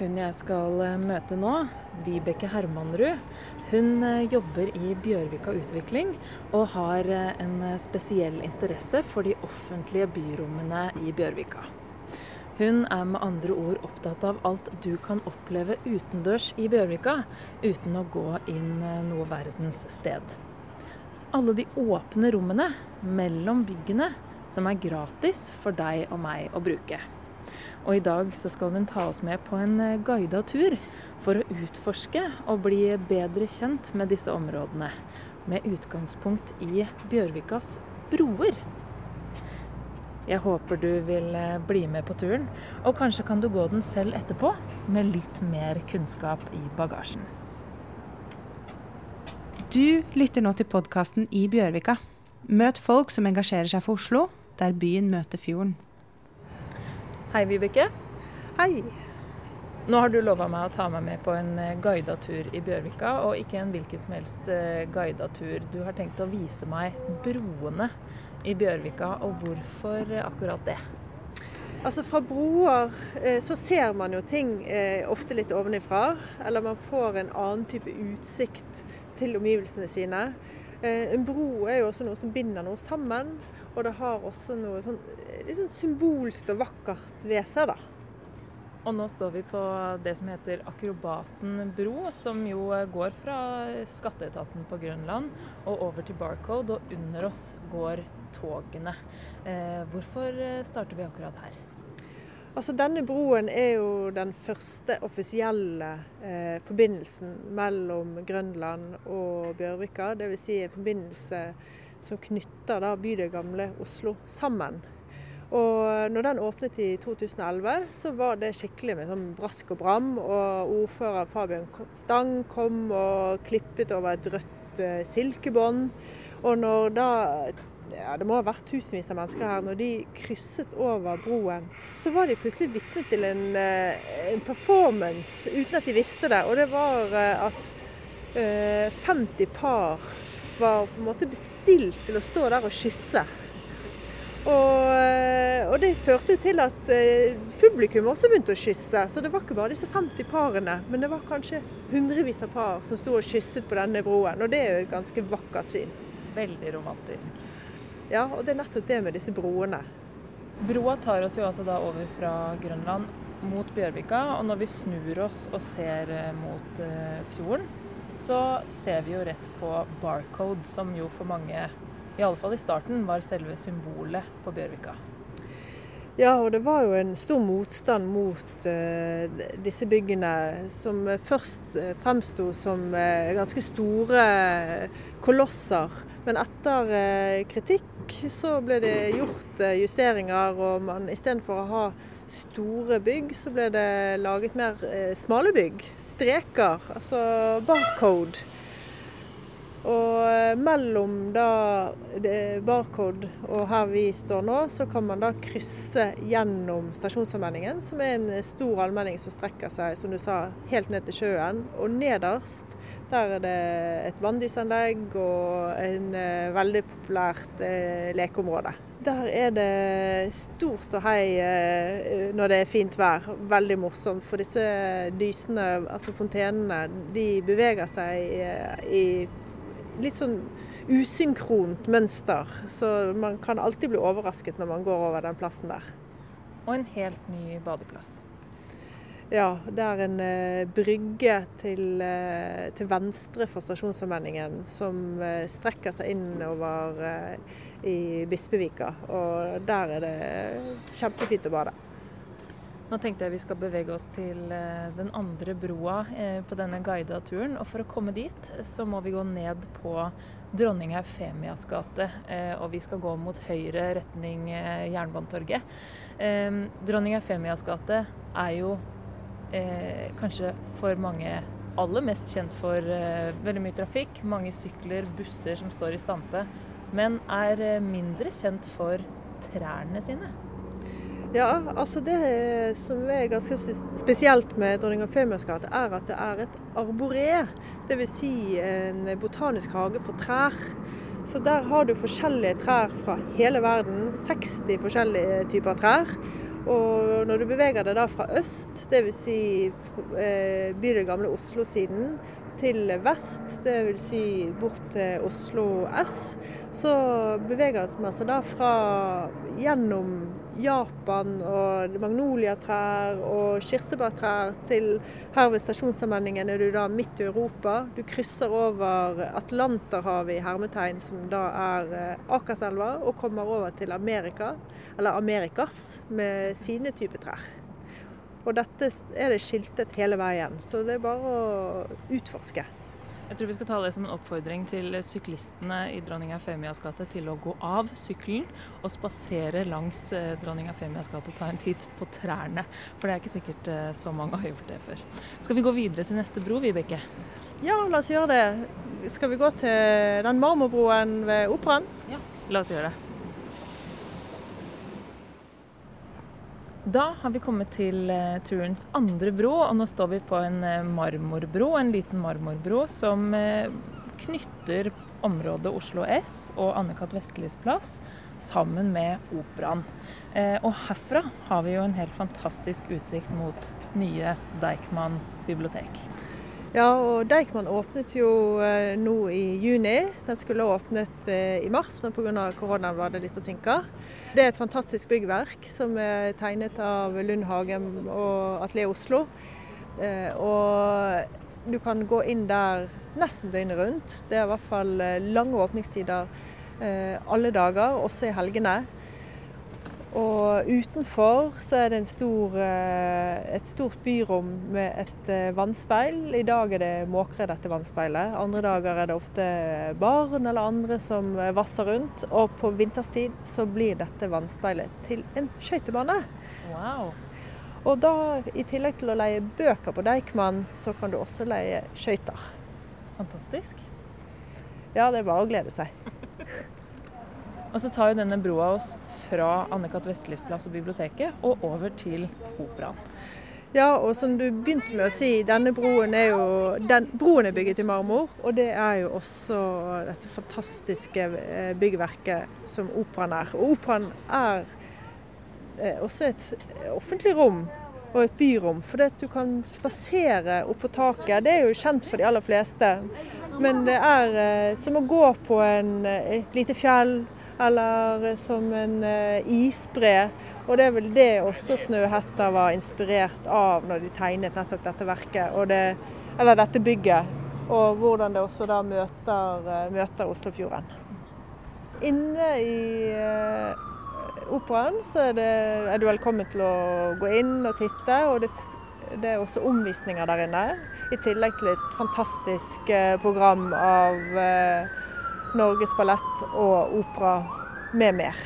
Hun jeg skal eh, møte nå, Vibeke Hermanrud, hun eh, jobber i Bjørvika utvikling og har eh, en spesiell interesse for de offentlige byrommene i Bjørvika. Hun er med andre ord opptatt av alt du kan oppleve utendørs i Bjørvika, uten å gå inn noe verdens sted. Alle de åpne rommene mellom byggene som er gratis for deg og meg å bruke. Og i dag så skal hun ta oss med på en eh, guida tur for å utforske og bli bedre kjent med disse områdene. Med utgangspunkt i Bjørvikas broer. Jeg håper du vil eh, bli med på turen, og kanskje kan du gå den selv etterpå, med litt mer kunnskap i bagasjen. Du lytter nå til podkasten I Bjørvika. Møt folk som engasjerer seg for Oslo, der byen møter fjorden. Hei, Vibeke. Hei. Nå har du lova meg å ta meg med på en eh, guida tur i Bjørvika, og ikke en hvilken som helst eh, guida tur. Du har tenkt å vise meg broene i Bjørvika, og hvorfor akkurat det? Altså Fra broer eh, så ser man jo ting ofte litt ovenifra. Eller man får en annen type utsikt til omgivelsene sine. En bro er jo også noe som binder noe sammen. Og det har også noe sånn liksom symbolsk og vakkert ved seg, da. Og nå står vi på det som heter Akrobaten bro, som jo går fra skatteetaten på Grønland og over til Barcode, og under oss går togene. Eh, hvorfor starter vi akkurat her? Altså Denne broen er jo den første offisielle eh, forbindelsen mellom Grønland og Bjørvika. Dvs. Si en forbindelse som knytter da bydel Gamle Oslo sammen. Og når den åpnet i 2011, så var det skikkelig med sånn brask og bram. Og ordfører Fabian Stang kom og klippet over et rødt uh, silkebånd. Og når da ja, det må ha vært tusenvis av mennesker her. Når de krysset over broen, så var de plutselig vitne til en, uh, en, performance uten at de visste det. Og det var uh, at 50 par var på en måte bestilt til å stå der og kysse. Og, eh, og det førte jo til at eh, publikum også begynte å kysse. Så det var ikke bare disse 50 parene, men det var kanskje hundrevis av par som sto og kysset på denne broen. Og det er jo et ganske vakkert syn. Veldig romantisk. Ja, og det er nettopp det med disse broene. Broa tar oss jo altså da over fra Grønland mot Bjørvika, og når vi snur oss og ser eh, mot fjorden, så ser vi jo rett på Barcode, som jo for mange, i alle fall i starten, var selve symbolet på Bjørvika. Ja, og det var jo en stor motstand mot uh, disse byggene, som først uh, fremsto som uh, ganske store kolosser. Men etter uh, kritikk så ble det gjort justeringer, og man istedenfor å ha store bygg, så ble det laget mer eh, smale bygg. Streker, altså barcode. Og eh, mellom da barcode og her vi står nå, så kan man da krysse gjennom stasjonsallmenningen, som er en stor allmenning som strekker seg, som du sa, helt ned til sjøen. Og nederst der er det et vanndysanlegg og en eh, veldig populært eh, lekeområde. Der er det stor ståhei eh, når det er fint vær. Veldig morsomt. For disse dysene, altså fontenene, de beveger seg eh, i litt sånn usynkront mønster. Så man kan alltid bli overrasket når man går over den plassen der. Og en helt ny badeplass. Ja, det er en uh, brygge til, til, venstre for stasjonsallmenningen som strekker seg innover i Bispevika. Og der er det kjempefint å bade. Nå tenkte jeg vi skal bevege oss til den andre broa på denne guida turen. Og for å komme dit, så må vi gå ned på Dronning Eufemias gate. Og vi skal gå mot høyre retning Jernbanetorget. Dronning Eufemias gate er jo eh, kanskje for mange aller mest kjent for eh, veldig mye trafikk, mange sykler, busser som står i stampe, men er eh, mindre kjent for trærne sine. Ja, altså det som er ganske spesielt med Dronning Eufemias gate, er at det er et arboré. Dvs. Si en botanisk hage for trær. Så der har du forskjellige trær fra hele verden. 60 forskjellige typer trær. Og når du beveger deg da fra øst, dvs. Si, eh, bydel Gamle Oslo-siden, til vest, dvs. Si bort til Oslo S, så beveger man seg da fra gjennom Japan og magnoliatrær og kirsebærtrær til her ved stasjonssammenhengen er du da midt i Europa. Du krysser over Atlanterhavet i hermetegn, som da er eh, Akerselva, og kommer over til Amerika, eller Amerikas, med sine typer trær. Og dette er det skiltet hele veien, så det er bare å utforske. Jeg tror vi skal ta det som en oppfordring til syklistene i dronning Eufemias gate til å gå av sykkelen og spasere langs eh, dronning Eufemias gate og ta en titt på trærne. For det er ikke sikkert eh, så mange har gjort det før. Skal vi gå videre til neste bro, Vibeke? Ja, la oss gjøre det. Skal vi gå til den marmorbroen ved Operaen? Ja, la oss gjøre det. Da har vi kommet til uh, turens andre bro, og nå står vi på en uh, marmorbro. En liten marmorbro som uh, knytter området Oslo S og Anne-Kat. Vestlis plass sammen med Operaen. og herfra har vi jo en helt fantastisk utsikt mot nye Deichman bibliotek. Ja, og Deichman åpnet jo eh, nå i juni. Den skulle åpnet eh, i mars, men pga. koronaen var det litt forsinka. Det er et fantastisk byggverk som er tegnet av Lund Hagem og Atelier Oslo. Eh, og du kan gå inn der nesten døgnet rundt. Det er i hvert fall lange åpningstider alle dager, også i helgene. Og utenfor så er det stor, eh, et stort byrom med et eh, vannspeil. I dag er det måkere, dette vannspeilet. Andre dager er det ofte barn eller andre som eh, vasser rundt. Og på vinterstid så blir dette vannspeilet til en skøytebane. Wow. Og da, i tillegg til å leie bøker på Deichman, så kan du også leie skøyter. Fantastisk. Ja, det er bare å glede seg. Og så tar jo denne broa oss fra Anne-Kat. Vestlis plass og biblioteket og over til Operaen. Ja, og som du begynte med å si, denne broen er jo den, broen er bygget i marmor. Og det er jo også dette fantastiske eh, byggverket som operaen er. Og operaen er eh, også et offentlig rom og et byrom. For du kan spasere opp på taket. Det er jo kjent for de aller fleste. Men det er eh, som å gå på en, et lite fjell eller som en uh, isbre. Og det er vel det også Snøhetta var inspirert av når de tegnet nettopp dette verket, det, eller dette bygget. Og hvordan det også da møter, uh, møter Oslofjorden. Inne i uh, operaen så er, det, er, du velkommen til å gå inn og titte. og det, det er også omvisninger der inne. I tillegg til et fantastisk program av Norges ballett og opera med mer.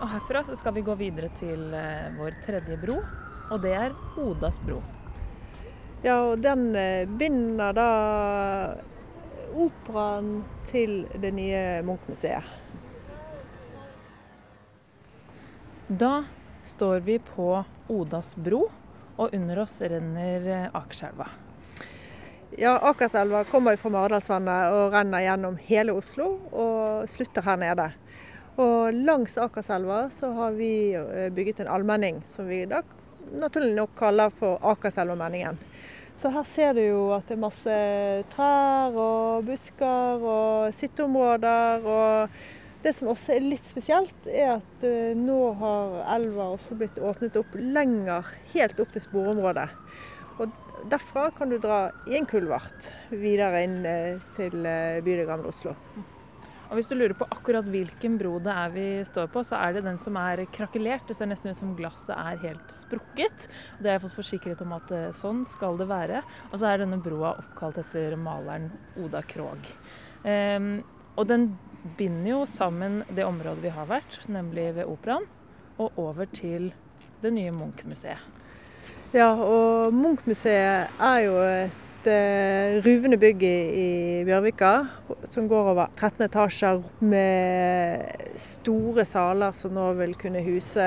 Og Herfra så skal vi gå videre til eh, vår tredje bro, og det er Odas bro. Ja, og den eh, binder da operaen til det nye Munch-museet. Da står vi på Odas bro, og under oss renner eh, Akerselva. Ja, Akerselva kommer fra Maridalsvannet og renner gjennom hele Oslo og slutter her nede. Og langs Akerselva så har vi eh, bygget en allmenning som vi da naturlig nok kaller for Akerselvamenningen. Så her ser du jo at det er masse trær og busker og sitteområder. Og det som også er litt spesielt, er at eh, nå har elva også blitt åpnet opp lenger, helt opp til sporområdet. Og derfra kan du dra i en kulvert videre inn eh, til eh, bydel Gamle Oslo. Og Hvis du lurer på akkurat hvilken bro det er vi står på, så er det den som er krakelert. Det ser nesten ut som glasset er helt sprukket. Det har jeg fått forsikret om at eh, sånn skal det være. Og så er denne broa oppkalt etter maleren Oda Krog. Um, og den binder jo sammen det området vi har vært, nemlig ved Operaen, og over til det nye Munch-museet. Ja, og Munch-museet er jo et eh, ruvende bygg i, Bjørvika. Som går over 13 etasjer med store saler som nå vil kunne huse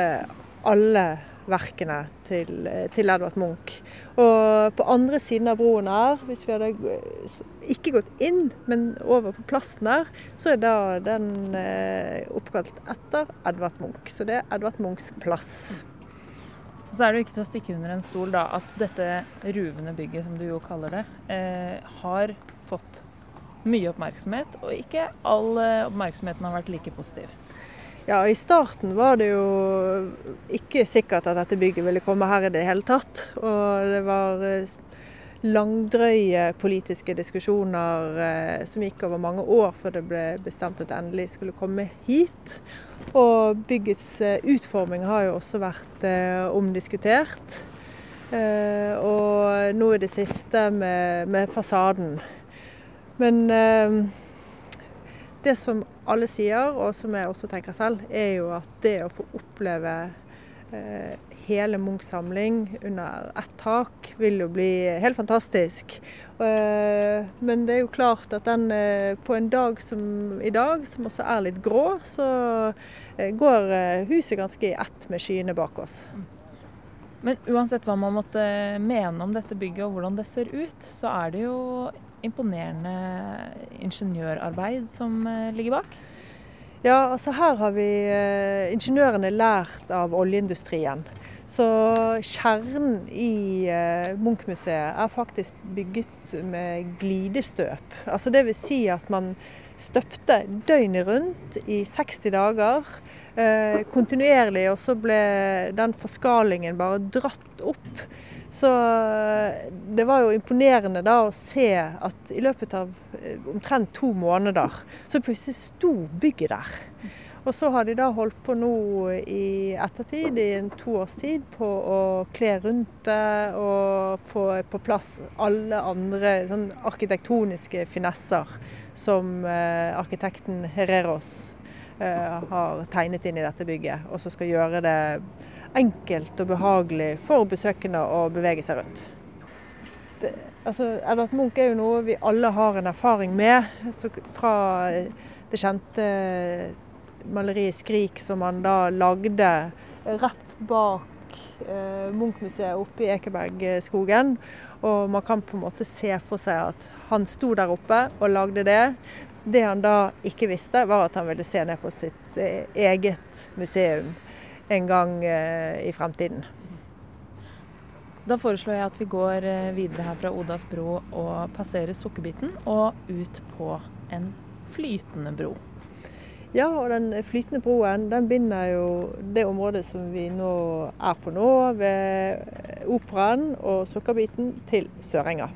alle verkene til, til, Edvard Munch. Og på andre siden av broen her, hvis vi hadde ikke gått inn, men over på plassen der, så er da den eh, oppkalt etter Edvard Munch. Så det er Edvard Munchs plass. Og så er det jo ikke til å stikke under en stol da, at dette ruvende bygget, som du jo kaller det, eh, har fått mye oppmerksomhet, og ikke all eh, oppmerksomheten har vært like positiv. Ja, I starten var det jo ikke sikkert at dette bygget ville komme her i det hele tatt. Og det var eh, langdrøye politiske diskusjoner eh, som gikk over mange år før det ble bestemt at det endelig skulle komme hit. Og byggets eh, utforming har jo også vært omdiskutert. og nå i det siste med, med fasaden. Men det som alle sier, og som jeg også tenker selv, er jo at det å få oppleve eh, hele Munchs samling under ett tak, vil jo bli helt fantastisk. Eh, men det er jo klart at den eh, på en dag som i dag, som også er litt grå, så eh, går eh, huset ganske i ett med skyene bak oss. Men uansett hva man måtte mene om dette bygget og hvordan det ser ut, så er det jo imponerende ingeniørarbeid som eh, ligger bak? Ja, altså her har vi eh, ingeniørene lært av oljeindustrien. Så kjernen i eh, Munch-museet er faktisk bygget med glidestøp. Altså vil si at man støpte døgnet rundt i 60 dager. Eh, kontinuerlig, og så ble den forskalingen bare dratt opp. Så eh, det var jo imponerende da å se at i løpet av eh, omtrent to måneder, så plutselig sto bygget der. Og så har de da holdt på nå i ettertid, i en to års tid, på å kle rundt det og få på plass alle andre sånn arkitektoniske finesser som eh, arkitekten Hereros eh, har tegnet inn i dette bygget, og som skal gjøre det enkelt og behagelig for besøkende å bevege seg rundt. Altså, Edvard Munch er jo noe vi alle har en erfaring med. fra det kjente maleriet 'Skrik' som han da lagde rett bak eh, Munch-museet oppe i Ekebergskogen. Og man kan på en måte se for seg at han sto der oppe og lagde det. Det han da ikke visste, var at han ville se ned på sitt eh, eget museum en gang eh, i fremtiden. Da foreslår jeg at vi går eh, videre her fra Odas bro og passerer Sukkerbiten og ut på en flytende bro. Ja, og den flytende broen den binder jo det området som vi nå er på nå, ved Operaen og Sukkerbiten, til Sørenga.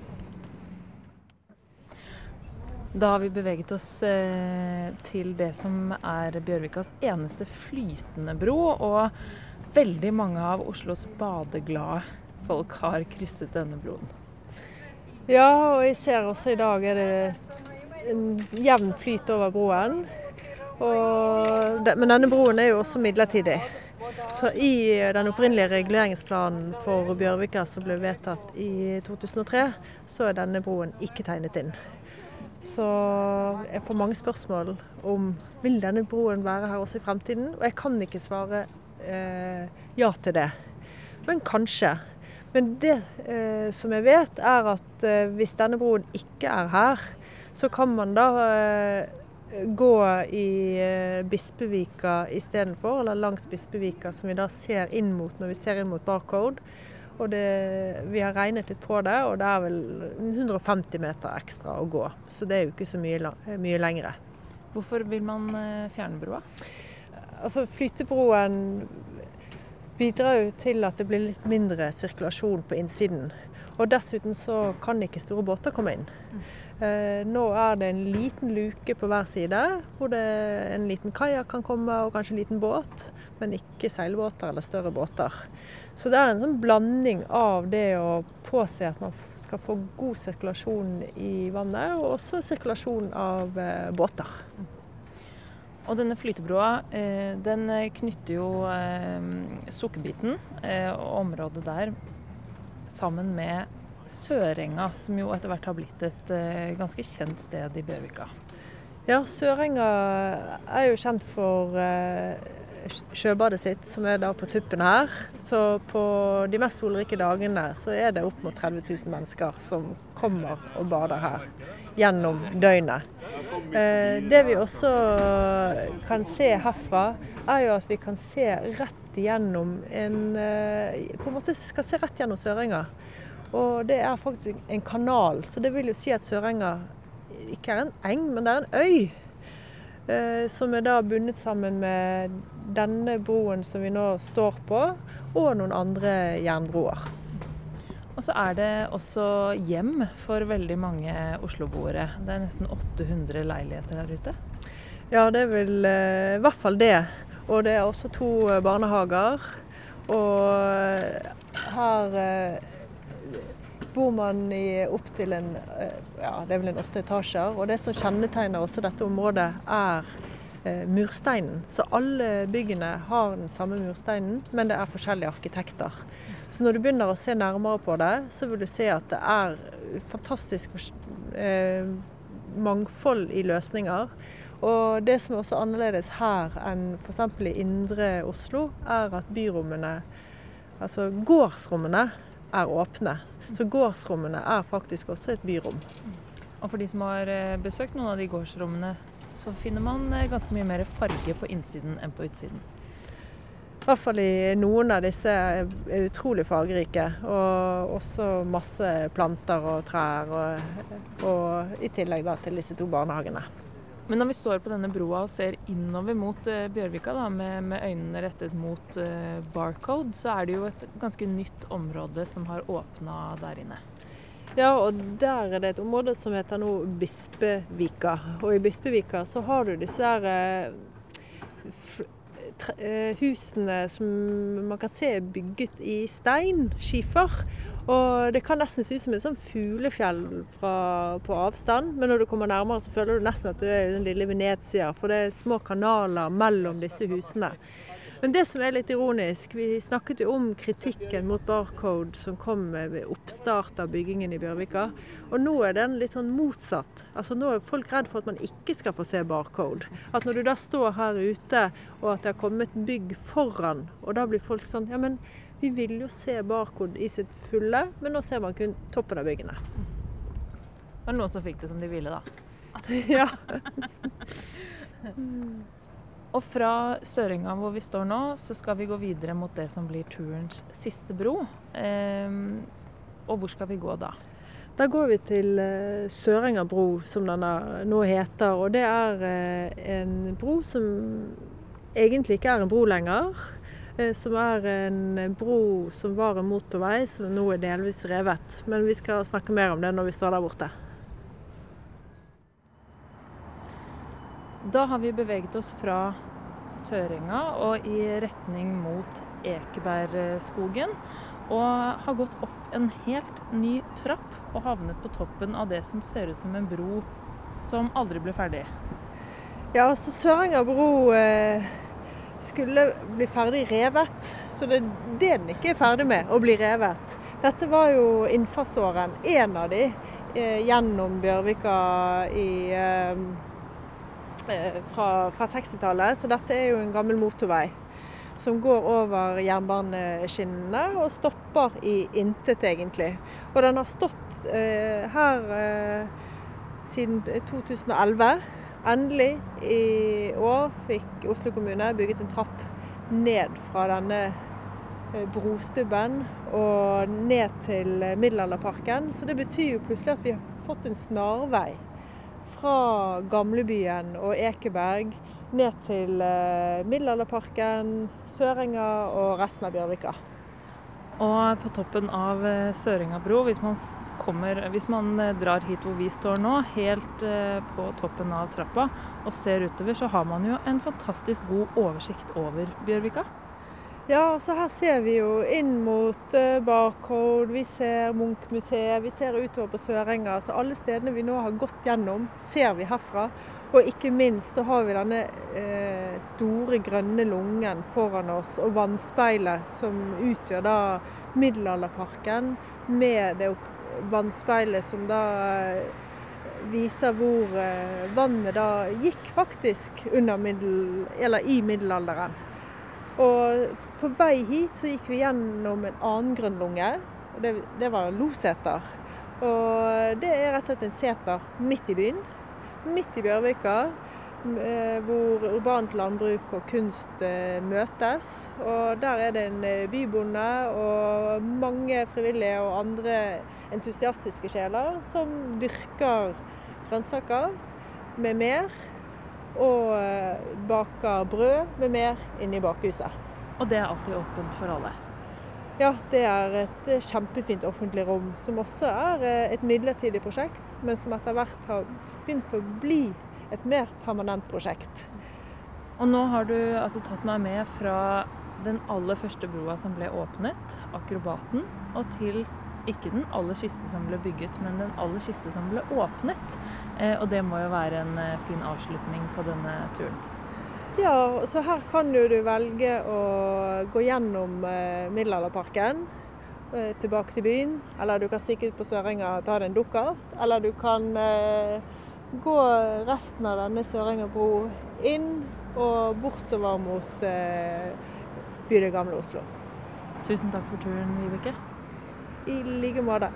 Da har vi beveget oss eh, til det som er Bjørvikas eneste flytende bro. Og veldig mange av Oslos badeglade folk har krysset denne broen. Ja, og jeg ser også i dag er det en jevn flyt over broen. Og, men denne broen er jo også midlertidig. Så i den opprinnelige reguleringsplanen for Bjørvika som ble vedtatt i 2003, så er denne broen ikke tegnet inn. Så jeg får mange spørsmål om vil denne broen være her også i fremtiden. Og jeg kan ikke svare eh, ja til det. Men kanskje. Men det eh, som jeg vet, er at eh, hvis denne broen ikke er her, så kan man da eh, gå i eh, Bispevika istedenfor, eller langs Bispevika, som vi da ser inn mot når vi ser inn mot Barcode. Og det, vi har regnet litt på det, og det er vel 150 meter ekstra å gå. Så det er jo ikke så mye, mye lengre. Hvorfor vil man eh, fjerne broa? Altså, Flytebroen bidrar jo til at det blir litt mindre sirkulasjon på innsiden. Og dessuten så kan ikke store båter komme inn. Eh, nå er det en liten luke på hver side, hvor det en liten kajakk kan komme, og kanskje en liten båt. Men ikke seilbåter eller større båter. Så det er en sånn blanding av det å påse at man skal få god sirkulasjon i vannet, og også sirkulasjon av eh, båter. Og denne flytebroa eh, den knytter jo Sukkerbiten og området der sammen med Sørenga, som jo etter hvert har blitt et eh, ganske kjent sted i Bjørvika. Ja, Sørenga er jo kjent for eh, sjøbadet sitt, som er da på tuppen her. Så på de mest solrike dagene så er det opp mot 30 000 mennesker som kommer og bader her gjennom døgnet. Eh, det vi også kan se herfra, er jo at vi kan se rett gjennom en På en måte skal se rett gjennom Sørenga. Og det er faktisk en kanal, så det vil jo si at Sørenga ikke er en eng, men det er en øy. Eh, som er da bundet sammen med denne broen som vi nå står på, og noen andre jernbroer. Og så er det også hjem for veldig mange osloboere. Det er nesten 800 leiligheter der ute? Ja, det er vel eh, i hvert fall det. Og det er også to eh, barnehager. Og her bor man i opptil en eh, ja, det er vel en åtte etasjer. Og det som kjennetegner også dette området, er eh, mursteinen. Så alle byggene har den samme mursteinen, men det er forskjellige arkitekter. Så når du begynner å se nærmere på det, så vil du se at det er fantastisk eh, mangfold i løsninger. Og det som er også annerledes her enn f.eks. i indre Oslo, er at byrommene, altså gårdsrommene, er åpne. Så gårdsrommene er faktisk også et byrom. Og for de som har eh, besøkt noen av de gårdsrommene, så finner man eh, ganske mye mer farge på innsiden enn på utsiden. I hvert fall i noen av disse er utrolig fargerike. Og også masse planter og trær. Og, og i tillegg til disse to barnehagene. Men når vi står på denne broa og ser innover mot uh, Bjørvika da, med, med, øynene rettet mot uh, Barcode, så er det jo et ganske nytt område som har åpna der inne. Ja, og der er det et område som heter nå Bispevika. Og i Bispevika så har du disse her uh, husene som man kan se er bygget i stein, skifer. Og det kan nesten se ut som et sånn fuglefjell fra, på avstand, men når du kommer nærmere så føler du nesten at du er i den lille Venezia, for det er små kanaler mellom disse husene. Men det som er litt ironisk, vi snakket jo om kritikken mot Barcode som kom ved oppstart av byggingen i Bjørvika. Og nå er den litt sånn motsatt. Altså Nå er folk redd for at man ikke skal få se Barcode. At når du da står her ute og at det har kommet bygg foran, og da blir folk sånn Ja, men vi vil jo se Barcode i sitt fulle, men nå ser man kun toppen av byggene. Det var noen som fikk det som de ville, da. ja. Og fra Sørenga hvor vi står nå, så skal vi gå videre mot det som blir turens siste bro. Ehm, og hvor skal vi gå da? Da går vi til uh, Sørenga bro, som den nå heter. Og det er uh, en bro som egentlig ikke er en bro lenger. Eh, som er en bro som var en motorvei, som nå er delvis revet. Men vi skal snakke mer om det når vi står der borte. Da har vi beveget oss fra Sørenga og i retning mot Ekebergskogen. Og har gått opp en helt ny trapp og havnet på toppen av det som ser ut som en bro som aldri ble ferdig. Ja, altså Sørenga bro eh skulle bli ferdig revet. Så det er det den ikke er ferdig med, å bli revet. Dette var jo innfartsåren, én av de, eh, gjennom Bjørvika i, eh, eh fra, fra 60-tallet. Så dette er jo en gammel motorvei som går over jernbaneskinnene og stopper i intet, egentlig. Og den har stått eh, her eh, siden 2011. Endelig i år fikk Oslo kommune bygget en trapp ned fra denne eh, brostubben og ned til Middelalderparken. Så det betyr jo plutselig at vi har fått en snarvei fra gamlebyen og Ekeberg ned til eh, Middelalderparken, Sørenga og resten av Bjørvika. Og på toppen av eh, Sørenga bro, hvis man, kommer, hvis man eh, drar hit hvor vi står nå, helt eh, på toppen av trappa og ser utover, så har man jo en fantastisk god oversikt over Bjørvika. Ja, så her ser vi jo inn mot Barcode, vi ser Munch-museet, vi ser utover på Sørenga. Så alle stedene vi nå har gått gjennom, ser vi herfra. Og ikke minst så har vi denne eh, store grønne lungen foran oss og vannspeilet som utgjør da Middelalderparken med det vannspeilet som da eh, viser hvor eh, vannet da gikk faktisk middel, i middelalderen. Og på vei hit så gikk vi gjennom en annen grunnlunge. og Det, det var Loseter. Og det er rett og slett en seter midt i byen. Midt i Bjørvika. eh, Hvor urbant landbruk og kunst møtes. Og der er det en bybonde og mange frivillige og andre entusiastiske sjeler som dyrker grønnsaker med mer. Og eh, baker brød med mer inne i bakhuset. Og det er alltid åpent for alle. Ja, det er et eh, kjempefint offentlig rom, som også er eh, et midlertidig prosjekt, men som etter hvert har begynt å bli et mer permanent prosjekt. Og nå har du altså tatt meg med fra den aller første broa som ble åpnet, Akrobaten, og til ikke den aller siste som ble bygget, men den aller siste som ble åpnet. Eh, og det må jo være en eh, fin avslutning på denne turen. Ja, så her kan jo du velge å gå gjennom eh, Middelalderparken tilbake til byen. Eller du kan stikke ut på Sørenga og ta deg en dukkert. Eller du kan gå resten av denne Sørenga bro inn og bortover mot eh, bydel Gamle Oslo. Tusen takk for turen, Vibeke. I like måte.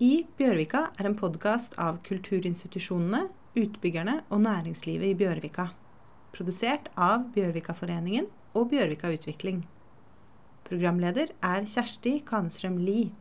I Bjørvika er en podkast av kulturinstitusjonene, utbyggerne og næringslivet i Bjørvika. Produsert av Bjørvikaforeningen og Bjørvika Utvikling. Programleder er Kjersti Kanstrøm Lie.